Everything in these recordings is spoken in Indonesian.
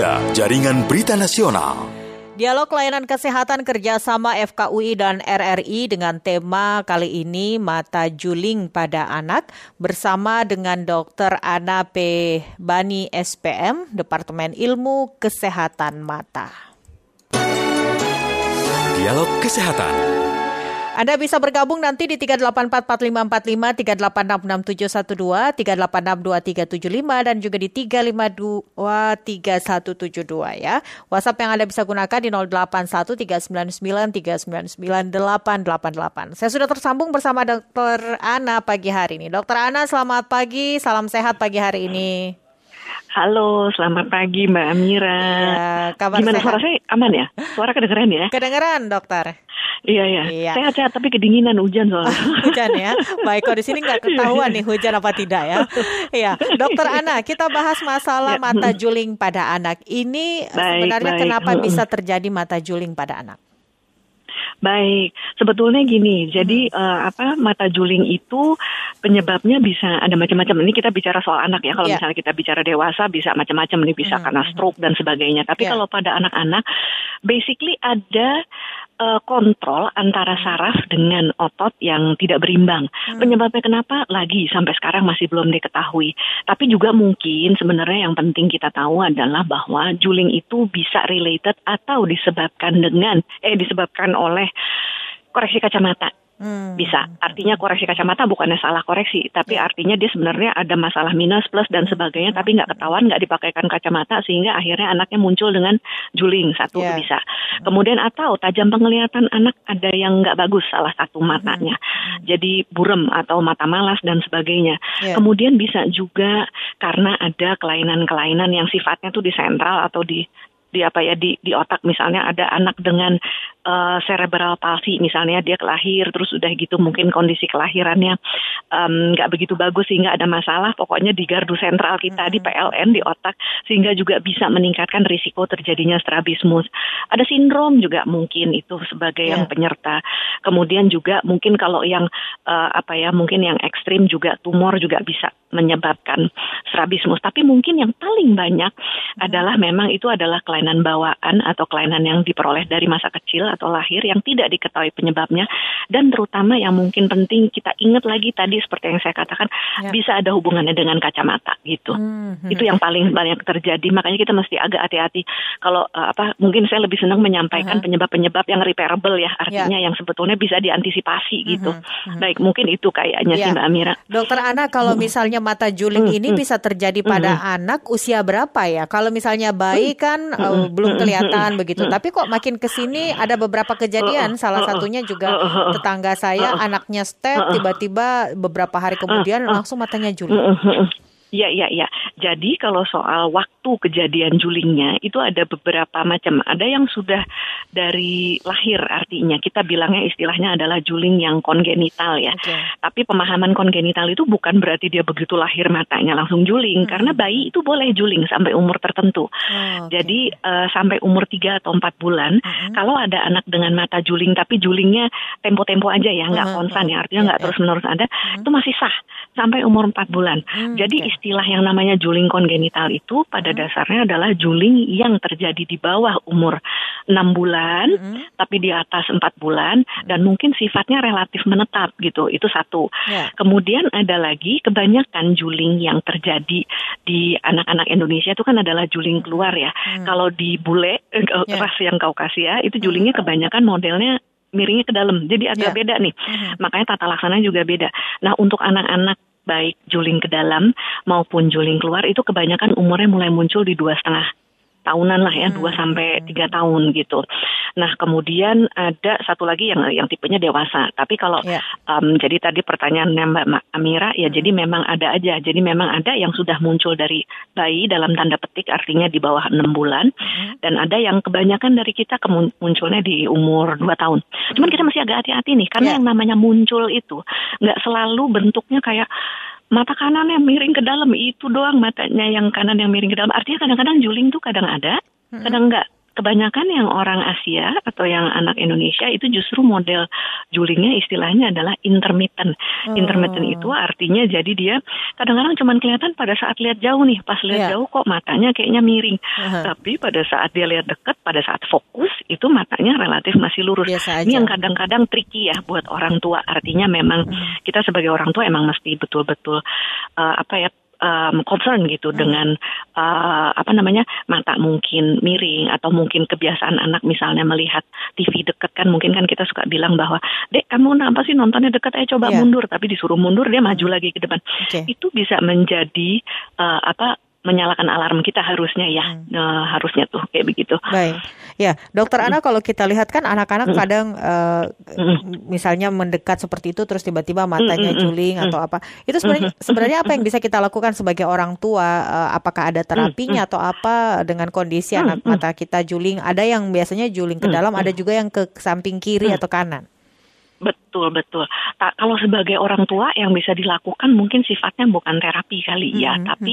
3, Jaringan Berita Nasional. Dialog layanan kesehatan kerjasama FKUI dan RRI dengan tema kali ini Mata Juling pada Anak bersama dengan Dr. Ana P. Bani SPM, Departemen Ilmu Kesehatan Mata. Dialog Kesehatan. Anda bisa bergabung nanti di 3844545, 3866712, 3862375 dan juga di 3523172 ya. WhatsApp yang Anda bisa gunakan di 081399399888. Saya sudah tersambung bersama Dr. Ana pagi hari ini. Dr. Ana, selamat pagi, salam sehat pagi hari ini. Halo, selamat pagi Mbak Amira. Ya, kabar Gimana sehat? suara saya aman ya? Suara kedengeran ya? Kedengeran, dokter. Iya, iya. iya. Sehat-sehat tapi kedinginan hujan soalnya. hujan ya. Baik, kok di sini nggak ketahuan nih hujan apa tidak ya. Iya, dokter Ana, kita bahas masalah ya. mata juling pada anak. Ini baik, sebenarnya baik. kenapa bisa terjadi mata juling pada anak? Baik, sebetulnya gini, jadi uh, apa mata juling itu penyebabnya bisa ada macam-macam. Ini kita bicara soal anak ya. Kalau yeah. misalnya kita bicara dewasa bisa macam-macam. Ini bisa hmm. karena stroke dan sebagainya. Tapi yeah. kalau pada anak-anak, basically ada uh, kontrol antara saraf dengan otot yang tidak berimbang. Hmm. Penyebabnya kenapa? Lagi sampai sekarang masih belum diketahui. Tapi juga mungkin sebenarnya yang penting kita tahu adalah bahwa juling itu bisa related atau disebabkan dengan eh disebabkan oleh koreksi kacamata. Hmm. Bisa. Artinya koreksi kacamata bukannya salah koreksi, tapi yeah. artinya dia sebenarnya ada masalah minus, plus dan sebagainya, tapi nggak ketahuan, nggak dipakaikan kacamata sehingga akhirnya anaknya muncul dengan juling satu yeah. bisa. Kemudian atau tajam penglihatan anak ada yang nggak bagus salah satu matanya, hmm. jadi burem atau mata malas dan sebagainya. Yeah. Kemudian bisa juga karena ada kelainan-kelainan yang sifatnya tuh di sentral atau di di apa ya di di otak. Misalnya ada anak dengan uh, cerebral palsy misalnya dia kelahir terus udah gitu mungkin kondisi kelahirannya nggak um, begitu bagus sehingga ada masalah pokoknya di gardu sentral kita di PLN di otak sehingga juga bisa meningkatkan risiko terjadinya strabismus. Ada sindrom juga mungkin itu sebagai yeah. yang penyerta. Kemudian juga mungkin kalau yang uh, apa ya mungkin yang ekstrim juga tumor juga bisa menyebabkan strabismus tapi mungkin yang paling banyak adalah memang itu adalah kelainan bawaan atau kelainan yang diperoleh dari masa kecil atau lahir yang tidak diketahui penyebabnya dan terutama yang mungkin penting kita ingat lagi tadi seperti yang saya katakan ya. bisa ada hubungannya dengan kacamata gitu. Hmm, hmm. Itu yang paling banyak terjadi makanya kita mesti agak hati-hati kalau uh, apa mungkin saya lebih senang menyampaikan penyebab-penyebab yang repairable ya artinya ya. yang sebetulnya bisa diantisipasi hmm, gitu. Hmm, hmm. Baik mungkin itu kayaknya ya. sih Mbak Amira. Dokter Ana kalau hmm. misalnya mata juling hmm, ini hmm. bisa terjadi pada hmm. anak usia berapa ya? Kalau misalnya bayi kan hmm uh, belum kelihatan begitu. Tapi kok makin ke sini ada beberapa kejadian, salah satunya juga tetangga saya anaknya step tiba-tiba beberapa hari kemudian langsung matanya juli. Iya, iya, iya. Jadi kalau soal waktu kejadian julingnya itu ada beberapa macam. Ada yang sudah dari lahir artinya kita bilangnya istilahnya adalah juling yang kongenital ya. Okay. Tapi pemahaman kongenital itu bukan berarti dia begitu lahir matanya langsung juling hmm. karena bayi itu boleh juling sampai umur tertentu. Oh, okay. Jadi uh, sampai umur 3 atau 4 bulan hmm. kalau ada anak dengan mata juling tapi julingnya tempo-tempo aja ya, nggak hmm. konstan ya, artinya nggak yeah, terus-menerus ada, hmm. itu masih sah sampai umur 4 bulan. Hmm, Jadi okay istilah yang namanya juling kongenital itu pada hmm. dasarnya adalah juling yang terjadi di bawah umur 6 bulan, hmm. tapi di atas 4 bulan, hmm. dan mungkin sifatnya relatif menetap gitu. Itu satu. Yeah. Kemudian ada lagi kebanyakan juling yang terjadi di anak-anak Indonesia itu kan adalah juling keluar ya. Hmm. Kalau di bule, yeah. ras yang Kaukasia, itu julingnya kebanyakan modelnya miringnya ke dalam. Jadi agak yeah. beda nih. Mm-hmm. Makanya tata laksana juga beda. Nah, untuk anak-anak baik juling ke dalam maupun juling keluar itu kebanyakan umurnya mulai muncul di dua setengah tahunan lah ya hmm. dua sampai tiga tahun gitu. Nah kemudian ada satu lagi yang yang tipenya dewasa. Tapi kalau yeah. um, jadi tadi pertanyaannya Mbak Amira ya hmm. jadi memang ada aja. Jadi memang ada yang sudah muncul dari bayi dalam tanda petik artinya di bawah enam bulan hmm. dan ada yang kebanyakan dari kita munculnya di umur dua tahun. Cuman kita masih agak hati-hati nih karena yeah. yang namanya muncul itu nggak selalu bentuknya kayak mata kanan yang miring ke dalam itu doang matanya yang kanan yang miring ke dalam. Artinya kadang-kadang juling tuh kadang ada kadang enggak kebanyakan yang orang Asia atau yang anak Indonesia itu justru model julingnya istilahnya adalah intermittent. Oh. Intermittent itu artinya jadi dia kadang-kadang cuma kelihatan pada saat lihat jauh nih, pas lihat yeah. jauh kok matanya kayaknya miring. Uh-huh. Tapi pada saat dia lihat dekat, pada saat fokus itu matanya relatif masih lurus. Ini yang kadang-kadang tricky ya buat orang tua. Artinya memang uh-huh. kita sebagai orang tua emang mesti betul-betul uh, apa ya um, concern gitu hmm. dengan uh, apa namanya mata mungkin miring atau mungkin kebiasaan anak misalnya melihat TV dekat kan mungkin kan kita suka bilang bahwa dek kamu apa sih nontonnya dekat ayo coba yeah. mundur tapi disuruh mundur dia maju lagi ke depan okay. itu bisa menjadi uh, apa menyalakan alarm kita harusnya ya hmm. uh, harusnya tuh kayak begitu. Baik, ya dokter Ana kalau kita lihat kan anak-anak hmm. kadang uh, hmm. misalnya mendekat seperti itu terus tiba-tiba matanya hmm. juling hmm. atau apa itu sebenarnya hmm. sebenarnya apa yang bisa kita lakukan sebagai orang tua? Uh, apakah ada terapinya hmm. atau apa dengan kondisi hmm. anak mata kita juling? Ada yang biasanya juling ke dalam, ada juga yang ke samping kiri atau kanan. Betul betul. Ta kalau sebagai orang tua yang bisa dilakukan mungkin sifatnya bukan terapi kali ya, mm -hmm. tapi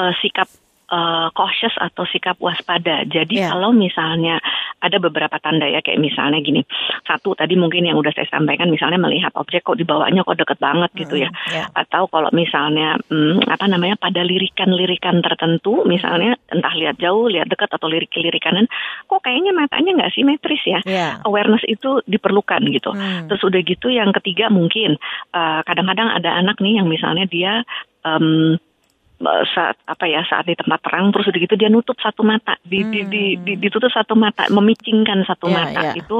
uh, sikap uh, cautious atau sikap waspada. Jadi yeah. kalau misalnya ada beberapa tanda ya kayak misalnya gini, satu tadi mungkin yang udah saya sampaikan misalnya melihat objek kok dibawanya kok deket banget mm, gitu ya, yeah. atau kalau misalnya hmm, apa namanya pada lirikan-lirikan tertentu misalnya entah lihat jauh, lihat dekat atau lirik-lirikanan, kok kayaknya matanya nggak simetris ya. Yeah. Awareness itu diperlukan gitu. Mm. Terus udah gitu yang ketiga mungkin eh, kadang-kadang uh, ada anak nih yang misalnya dia um, saat apa ya saat di tempat terang terus begitu dia nutup satu mata di, hmm. di, di, di ditutup satu mata memicingkan satu yeah, mata yeah. itu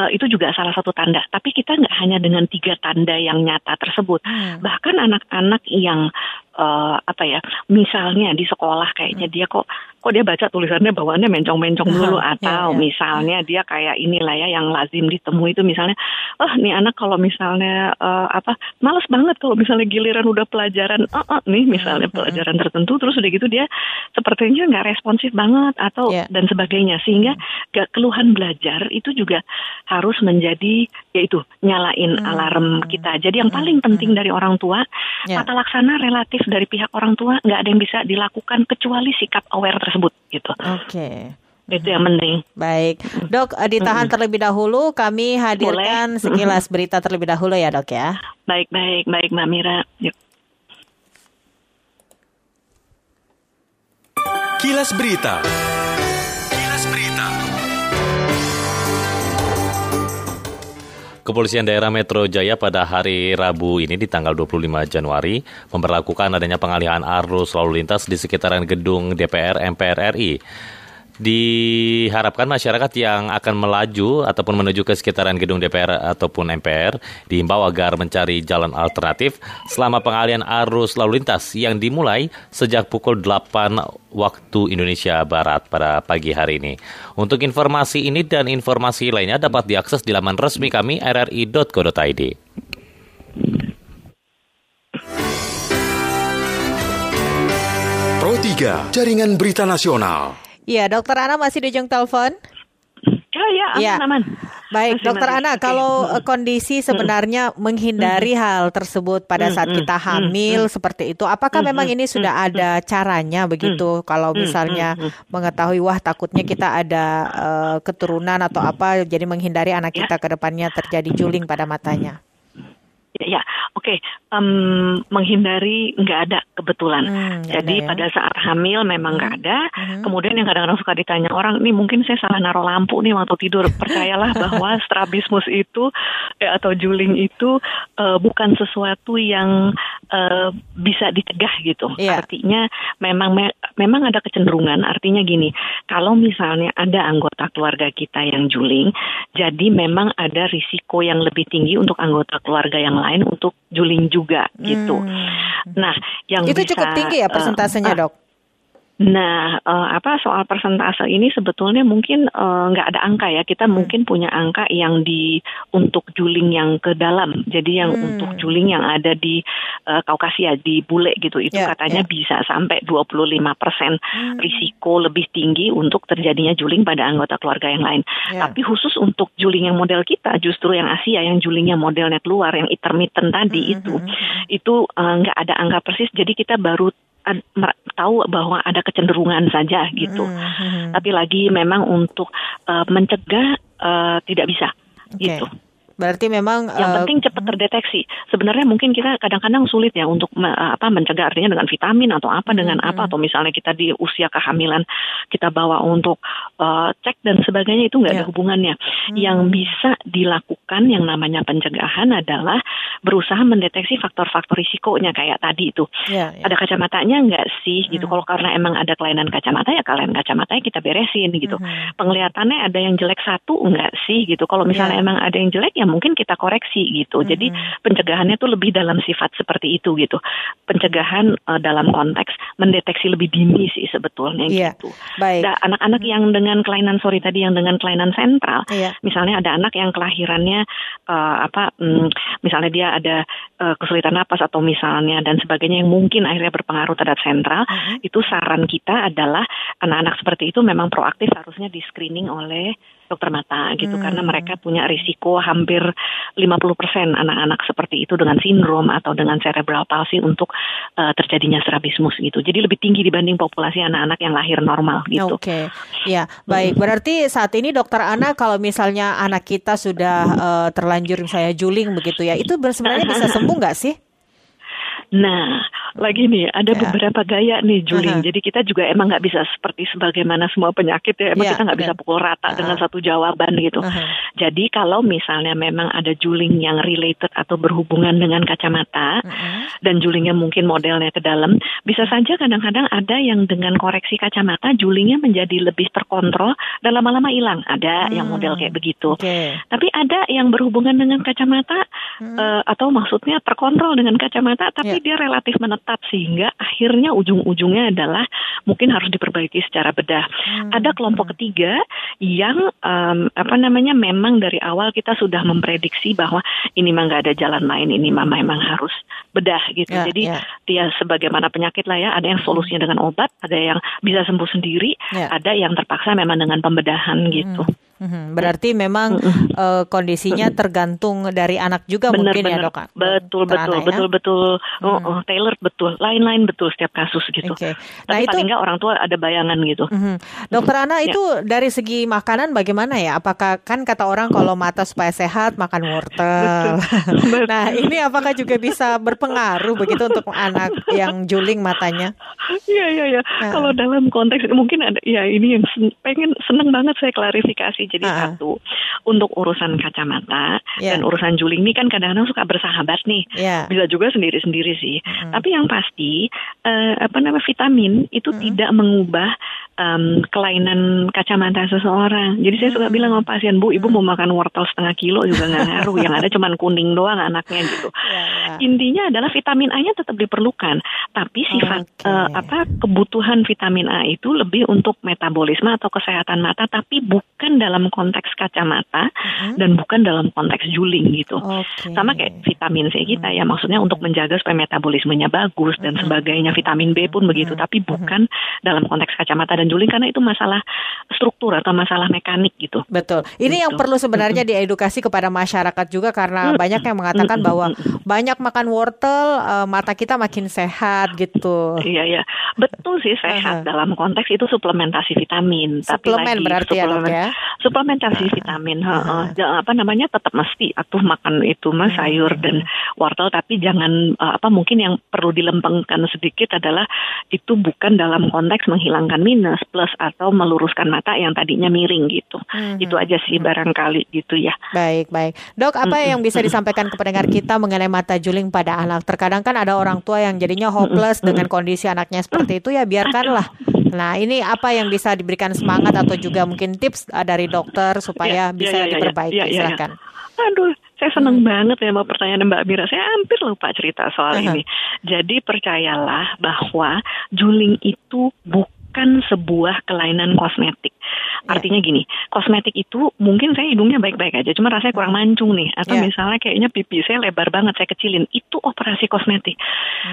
uh, itu juga salah satu tanda tapi kita nggak hanya dengan tiga tanda yang nyata tersebut hmm. bahkan anak-anak yang uh, apa ya misalnya di sekolah kayaknya hmm. dia kok kok dia baca tulisannya bawaannya mencong-mencong dulu iya, atau yeah, yeah. misalnya dia kayak inilah ya yang lazim ditemui itu misalnya oh nih anak kalau misalnya uh, apa males banget kalau misalnya giliran udah pelajaran oh, oh nih misalnya hmm, hmm, pelajaran tertentu terus udah gitu dia sepertinya nggak responsif banget atau yeah. dan sebagainya sehingga gak keluhan belajar itu juga harus menjadi yaitu nyalain hmm. alarm kita jadi yang paling penting dari orang tua yeah. tata laksana relatif dari pihak orang tua nggak ada yang bisa dilakukan kecuali sikap aware tersebut gitu. Oke. Okay. Itu yang penting. Baik, dok eh, ditahan terlebih dahulu. Kami hadirkan Boleh. sekilas berita terlebih dahulu ya dok ya. Baik baik baik Mbak Mira. Yuk. Kilas Berita. Kepolisian daerah Metro Jaya pada hari Rabu ini di tanggal 25 Januari memperlakukan adanya pengalihan arus lalu lintas di sekitaran gedung DPR MPR RI diharapkan masyarakat yang akan melaju ataupun menuju ke sekitaran gedung DPR ataupun MPR diimbau agar mencari jalan alternatif selama pengalian arus lalu lintas yang dimulai sejak pukul 8 waktu Indonesia Barat pada pagi hari ini. Untuk informasi ini dan informasi lainnya dapat diakses di laman resmi kami rri.co.id. Pro 3, Jaringan Berita Nasional. Iya, Dokter Ana masih di ujung telepon. Oh ya, aman, ya. aman. Baik, masih, Dokter Ana, kalau hmm. kondisi sebenarnya hmm. menghindari hmm. hal tersebut pada saat hmm. kita hamil hmm. seperti itu, apakah hmm. memang ini sudah hmm. ada caranya begitu? Hmm. Kalau misalnya hmm. mengetahui wah takutnya kita ada uh, keturunan atau apa, jadi menghindari anak ya. kita ke depannya terjadi juling pada matanya. Ya, ya. oke. Okay. Um, menghindari nggak ada kebetulan. Hmm, Jadi ya. pada saat hamil memang nggak ada. Hmm. Kemudian yang kadang-kadang suka ditanya orang, nih mungkin saya salah naruh lampu nih waktu tidur. Percayalah bahwa strabismus itu ya, atau juling itu uh, bukan sesuatu yang uh, bisa dicegah gitu. Yeah. Artinya memang me memang ada kecenderungan. Artinya gini, kalau misalnya ada anggota keluarga kita yang juling, jadi memang ada risiko yang lebih tinggi untuk anggota keluarga yang lain untuk juling juga gitu. Hmm. Nah, yang itu bisa, cukup tinggi ya persentasenya, uh, dok? Nah, uh, apa soal persentase ini sebetulnya mungkin uh, nggak ada angka ya. Kita hmm. mungkin punya angka yang di untuk juling yang ke dalam. Jadi yang hmm. untuk juling yang ada di uh, Kaukasia di bule gitu itu yeah, katanya yeah. bisa sampai 25% persen hmm. risiko lebih tinggi untuk terjadinya juling pada anggota keluarga yang lain. Yeah. Tapi khusus untuk juling yang model kita justru yang Asia yang julingnya modelnya keluar yang intermittent tadi hmm. itu hmm, hmm. itu nggak uh, ada angka persis. Jadi kita baru tahu bahwa ada kecenderungan saja gitu. Mm -hmm. Tapi lagi memang untuk uh, mencegah uh, tidak bisa okay. gitu. Berarti memang yang uh, penting cepat terdeteksi. Sebenarnya mungkin kita kadang-kadang sulit ya untuk me, apa mencegah artinya dengan vitamin atau apa dengan hmm. apa atau misalnya kita di usia kehamilan kita bawa untuk uh, cek dan sebagainya itu nggak yeah. ada ya. hubungannya. Hmm. Yang bisa dilakukan yang namanya pencegahan adalah berusaha mendeteksi faktor-faktor risikonya kayak tadi itu. Yeah, yeah. Ada kacamatanya nggak sih gitu. hmm. gitu. Kalau karena emang ada kelainan kacamata ya kelainan kacamatanya kita beresin gitu. Hmm. Penglihatannya ada yang jelek satu nggak sih gitu. Kalau misalnya yeah. emang ada yang jelek ya ya mungkin kita koreksi gitu. Mm. Jadi pencegahannya tuh lebih dalam sifat seperti itu gitu. Pencegahan uh, dalam konteks mendeteksi lebih dini sih sebetulnya yeah. gitu. Baik. Nah, anak-anak mm yang dengan kelainan sorry tadi yang dengan kelainan sentral, yeah. misalnya ada anak yang kelahirannya uh, apa, um, misalnya dia ada uh, kesulitan napas atau misalnya dan sebagainya yang mungkin akhirnya berpengaruh terhadap sentral, mm -hmm. itu saran kita adalah anak-anak seperti itu memang proaktif harusnya di screening oleh dokter mata gitu hmm. karena mereka punya risiko hampir 50% anak-anak seperti itu dengan sindrom atau dengan cerebral palsy untuk uh, terjadinya strabismus gitu. Jadi lebih tinggi dibanding populasi anak-anak yang lahir normal gitu. Oke. Okay. Ya, baik. Berarti saat ini dokter Ana kalau misalnya anak kita sudah uh, terlanjur misalnya juling begitu ya, itu sebenarnya bisa sembuh nggak sih? Nah, lagi nih ada yeah. beberapa gaya nih Juling. Uh-huh. Jadi kita juga emang nggak bisa seperti sebagaimana semua penyakit ya. Emang yeah, kita nggak bisa pukul rata uh-huh. dengan satu jawaban gitu. Uh-huh. Jadi kalau misalnya memang ada juling yang related atau berhubungan dengan kacamata uh-huh. dan julingnya mungkin modelnya ke dalam, bisa saja kadang-kadang ada yang dengan koreksi kacamata julingnya menjadi lebih terkontrol dan lama-lama hilang. Ada hmm. yang model kayak begitu. Okay. Tapi ada yang berhubungan dengan kacamata hmm. uh, atau maksudnya terkontrol dengan kacamata tapi yeah dia relatif menetap sehingga akhirnya ujung-ujungnya adalah mungkin harus diperbaiki secara bedah. Hmm. Ada kelompok ketiga yang um, apa namanya memang dari awal kita sudah memprediksi bahwa ini mah nggak ada jalan lain, ini mah memang harus bedah gitu. Yeah, Jadi yeah. dia sebagaimana penyakit lah ya, ada yang solusinya dengan obat, ada yang bisa sembuh sendiri, yeah. ada yang terpaksa memang dengan pembedahan gitu. Hmm. Hmm, berarti memang hmm. uh, kondisinya tergantung dari anak juga benar, mungkin ya, benar. ya dok? Betul betul ya? betul betul hmm. oh, oh, Taylor betul lain-lain betul setiap kasus gitu. Okay. Nah Tapi itu paling nggak orang tua ada bayangan gitu. Hmm. Dokter Ana ya. itu dari segi makanan bagaimana ya? Apakah kan kata orang kalau mata supaya sehat makan wortel. Betul. nah ini apakah juga bisa berpengaruh begitu untuk anak yang juling matanya? Iya iya iya. Nah. Kalau dalam konteks mungkin ada ya ini yang pengen seneng banget saya klarifikasi jadi uh-huh. satu untuk urusan kacamata yeah. dan urusan juling ini kan kadang-kadang suka bersahabat nih. Yeah. Bisa juga sendiri-sendiri sih. Uh-huh. Tapi yang pasti uh, apa namanya vitamin itu uh-huh. tidak mengubah um, kelainan kacamata seseorang. Jadi saya suka bilang sama pasien, Bu, Ibu mau makan wortel setengah kilo juga nggak ngaruh. Yang ada cuma kuning doang anaknya gitu. Yeah, yeah. Intinya adalah vitamin A-nya tetap diperlukan, tapi sifat okay. uh, eh, apa kebutuhan vitamin A itu lebih untuk metabolisme atau kesehatan mata, tapi bukan dalam konteks kacamata uh-huh. dan bukan dalam konteks juling gitu. Okay. Sama kayak vitamin C kita uh-huh. ya, maksudnya untuk menjaga supaya metabolismenya bagus dan uh-huh. sebagainya. Vitamin B pun uh-huh. begitu, tapi bukan dalam konteks kacamata dan juling karena itu masalah struktur atau masalah mekanik gitu. Betul. Ini gitu. yang perlu sebenarnya diedukasi kepada masyarakat juga karena banyak yang mengatakan bahwa banyak makan wortel uh, mata kita makin sehat gitu. Iya iya. Betul sih sehat uh -huh. dalam konteks itu suplementasi vitamin. Suplemen Tapi lagi berarti ya, suplemen, ya? Suplementasi uh -huh. vitamin. Uh -huh. Apa namanya tetap mesti atau makan itu mah sayur dan wortel tapi jangan uh, apa mungkin yang perlu dilempengkan sedikit adalah itu bukan dalam konteks menghilangkan minus minus plus atau meluruskan mata yang tadinya miring gitu. Mm-hmm. Itu aja sih barangkali gitu ya. Baik, baik. Dok, apa mm-hmm. yang bisa disampaikan ke pendengar kita mengenai mata juling pada anak? Terkadang kan ada orang tua yang jadinya hopeless mm-hmm. dengan kondisi anaknya seperti itu ya biarkanlah. Nah, ini apa yang bisa diberikan semangat atau juga mungkin tips uh, dari dokter supaya ya, bisa ya, ya, diperbaiki? Ya, ya, ya, Silakan. Aduh, saya senang hmm. banget ya sama pertanyaan Mbak Mira. Saya hampir lupa cerita soal uh -huh. ini. Jadi percayalah bahwa juling itu bukan bukan sebuah kelainan kosmetik. Artinya gini, kosmetik itu mungkin saya hidungnya baik-baik aja, cuma rasanya kurang mancung nih. Atau Yeah. misalnya kayaknya pipi saya lebar banget, saya kecilin. Itu operasi kosmetik.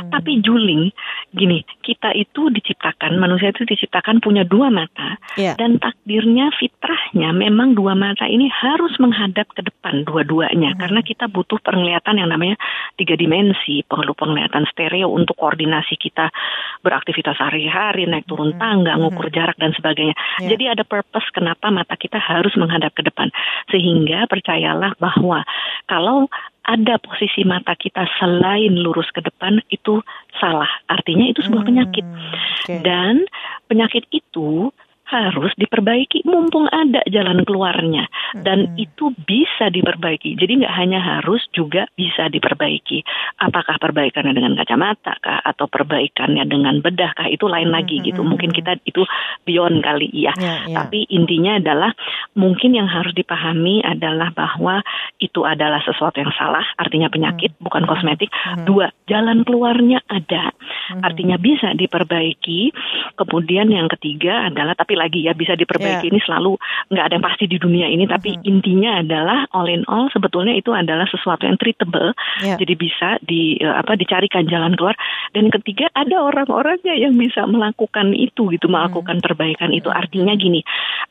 Tapi juling, gini, kita itu diciptakan, manusia itu diciptakan punya dua mata. Iya. Dan takdirnya, fitrahnya, memang dua mata ini harus menghadap ke depan dua-duanya. Karena kita butuh penglihatan yang namanya tiga dimensi, perlu penglihatan stereo untuk koordinasi kita beraktivitas sehari-hari, naik turun tangga, ngukur jarak dan sebagainya. Ya. Jadi ada purpose kenapa mata kita harus menghadap ke depan. Sehingga percayalah bahwa kalau ada posisi mata kita selain lurus ke depan itu salah. Artinya itu sebuah penyakit. oke. Dan penyakit itu harus diperbaiki mumpung ada jalan keluarnya dan itu bisa diperbaiki. Jadi nggak hanya harus juga bisa diperbaiki. Apakah perbaikannya dengan kacamata kah? Atau perbaikannya dengan bedah kah? Itu lain lagi gitu. mungkin kita itu beyond kali ya Ya, ya. tapi intinya adalah mungkin yang harus dipahami adalah bahwa itu adalah sesuatu yang salah. Artinya penyakit bukan kosmetik. Dua jalan keluarnya ada. Artinya bisa diperbaiki. Kemudian yang ketiga adalah tapi lagi ya bisa diperbaiki Ya. ini selalu nggak ada yang pasti di dunia ini tapi intinya adalah all in all sebetulnya itu adalah sesuatu yang treatable. Ya. jadi bisa di eh, apa dicarikan jalan keluar. Dan ketiga ada orang-orangnya yang bisa melakukan itu gitu melakukan perbaikan itu. Artinya gini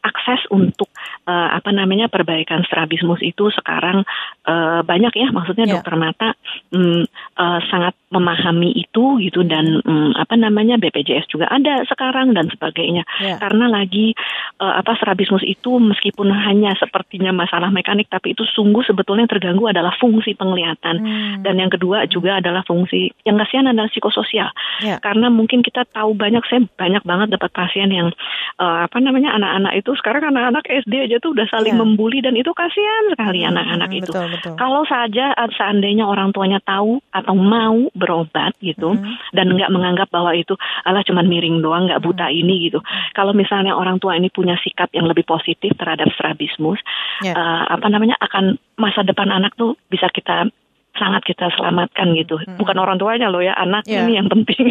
akses untuk eh, apa namanya perbaikan strabismus itu sekarang eh, banyak ya. Maksudnya Ya. dokter mata mm, eh, sangat memahami itu gitu dan mm, apa namanya BPJS juga ada sekarang dan sebagainya. Ya. karena lagi eh, apa strabismus itu meskipun hanya sepertinya masalah mekanik tapi itu sungguh sebetulnya yang terganggu adalah fungsi penglihatan Hmm. dan yang kedua juga adalah fungsi yang kasihan adalah psikososial Ya. karena mungkin kita tahu banyak saya banyak banget dapat pasien yang eh, apa namanya anak-anak itu sekarang anak-anak SD aja tuh udah saling Ya. membuli dan itu kasihan sekali anak-anak Hmm, itu betul, betul. kalau saja uh, seandainya orang tuanya tahu atau mau berobat gitu Hmm. dan nggak menganggap bahwa itu alah cuman miring doang nggak buta Hmm. ini gitu. Kalau misalnya orang tua ini punya sikap yang lebih positif terhadap strabismus, Ya. uh, apa namanya akan masa depan anak tuh bisa kita sangat kita selamatkan gitu. Bukan orang tuanya loh ya, anaknya Hmm. Ya. ini yang penting.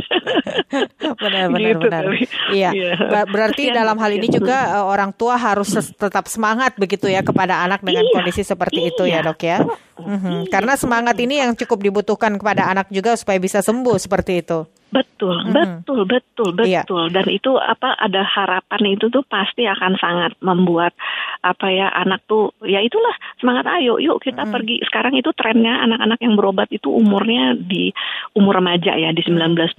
benar benar Gitu benar. kali. Iya. Iya. Ber- Berarti Kasihan, dalam hal ini kasihan. juga eh, orang tua harus tetap semangat begitu ya kepada anak dengan Iya. kondisi seperti itu ya, Iya. Dok ya. Mhm. Karena semangat ini yang cukup dibutuhkan kepada anak juga supaya bisa sembuh seperti itu. Betul, betul, betul, Iya. betul. Dan itu apa ada harapan itu tuh pasti akan sangat membuat apa ya anak tuh ya itulah semangat ayo yuk kita pergi. Sekarang itu trennya anak-anak yang berobat itu umurnya di umur remaja ya di 19-20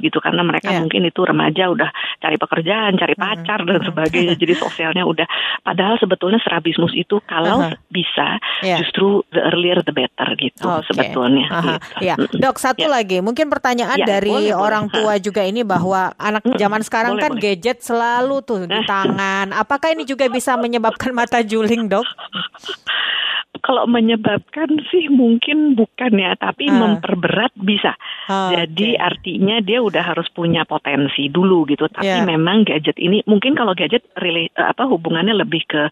gitu karena mereka Iya. mungkin itu remaja udah cari pekerjaan, cari pacar dan sebagainya. Jadi sosialnya udah padahal sebetulnya strabismus itu kalau Aha. bisa Iya. justru the earlier the better gitu Oke. sebetulnya. Aha. gitu. Ya, dok satu Ya. lagi, mungkin pertanyaan Ya, dari boleh, boleh. orang tua juga ini bahwa anak zaman sekarang boleh, kan boleh. gadget selalu tuh di tangan. Apakah ini juga bisa menyebabkan mata juling, dok? Kalau menyebabkan sih mungkin bukan ya, tapi Ah. memperberat bisa. Oke. Jadi artinya dia udah harus punya potensi dulu gitu. Tapi Ya. memang gadget ini mungkin kalau gadget rela- eh, apa hubungannya lebih ke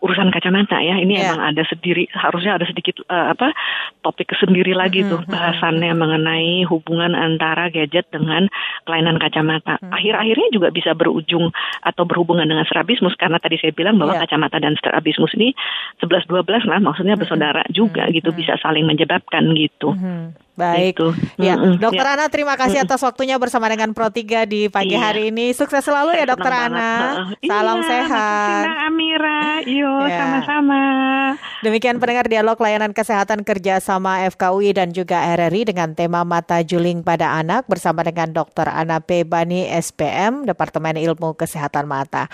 urusan kacamata ya. Ini Ya. emang ada sendiri harusnya ada sedikit eh, apa topik sendiri lagi tuh bahasannya mengenai hubungan antara gadget dengan kelainan kacamata. Akhir-akhirnya juga bisa berujung atau berhubungan dengan strabismus karena tadi saya bilang bahwa Ya. kacamata dan strabismus ini 11 12 lah maksudnya bersaudara juga gitu bisa saling menyebabkan gitu. Mhm. Baik. Gitu. Ya, Mm-mm, Dokter ya. Ana terima kasih atas waktunya bersama dengan Pro 3 di pagi Iya. hari ini. Sukses selalu ya Dokter Ana. banget. Salam Iya, sehat. Mbak Amira. Yo, Ya. sama-sama. Demikian pendengar dialog layanan kesehatan kerja sama FKUI dan juga RRI dengan tema mata juling pada anak bersama dengan Dr. Ana P. Bani SPM Departemen Ilmu Kesehatan Mata.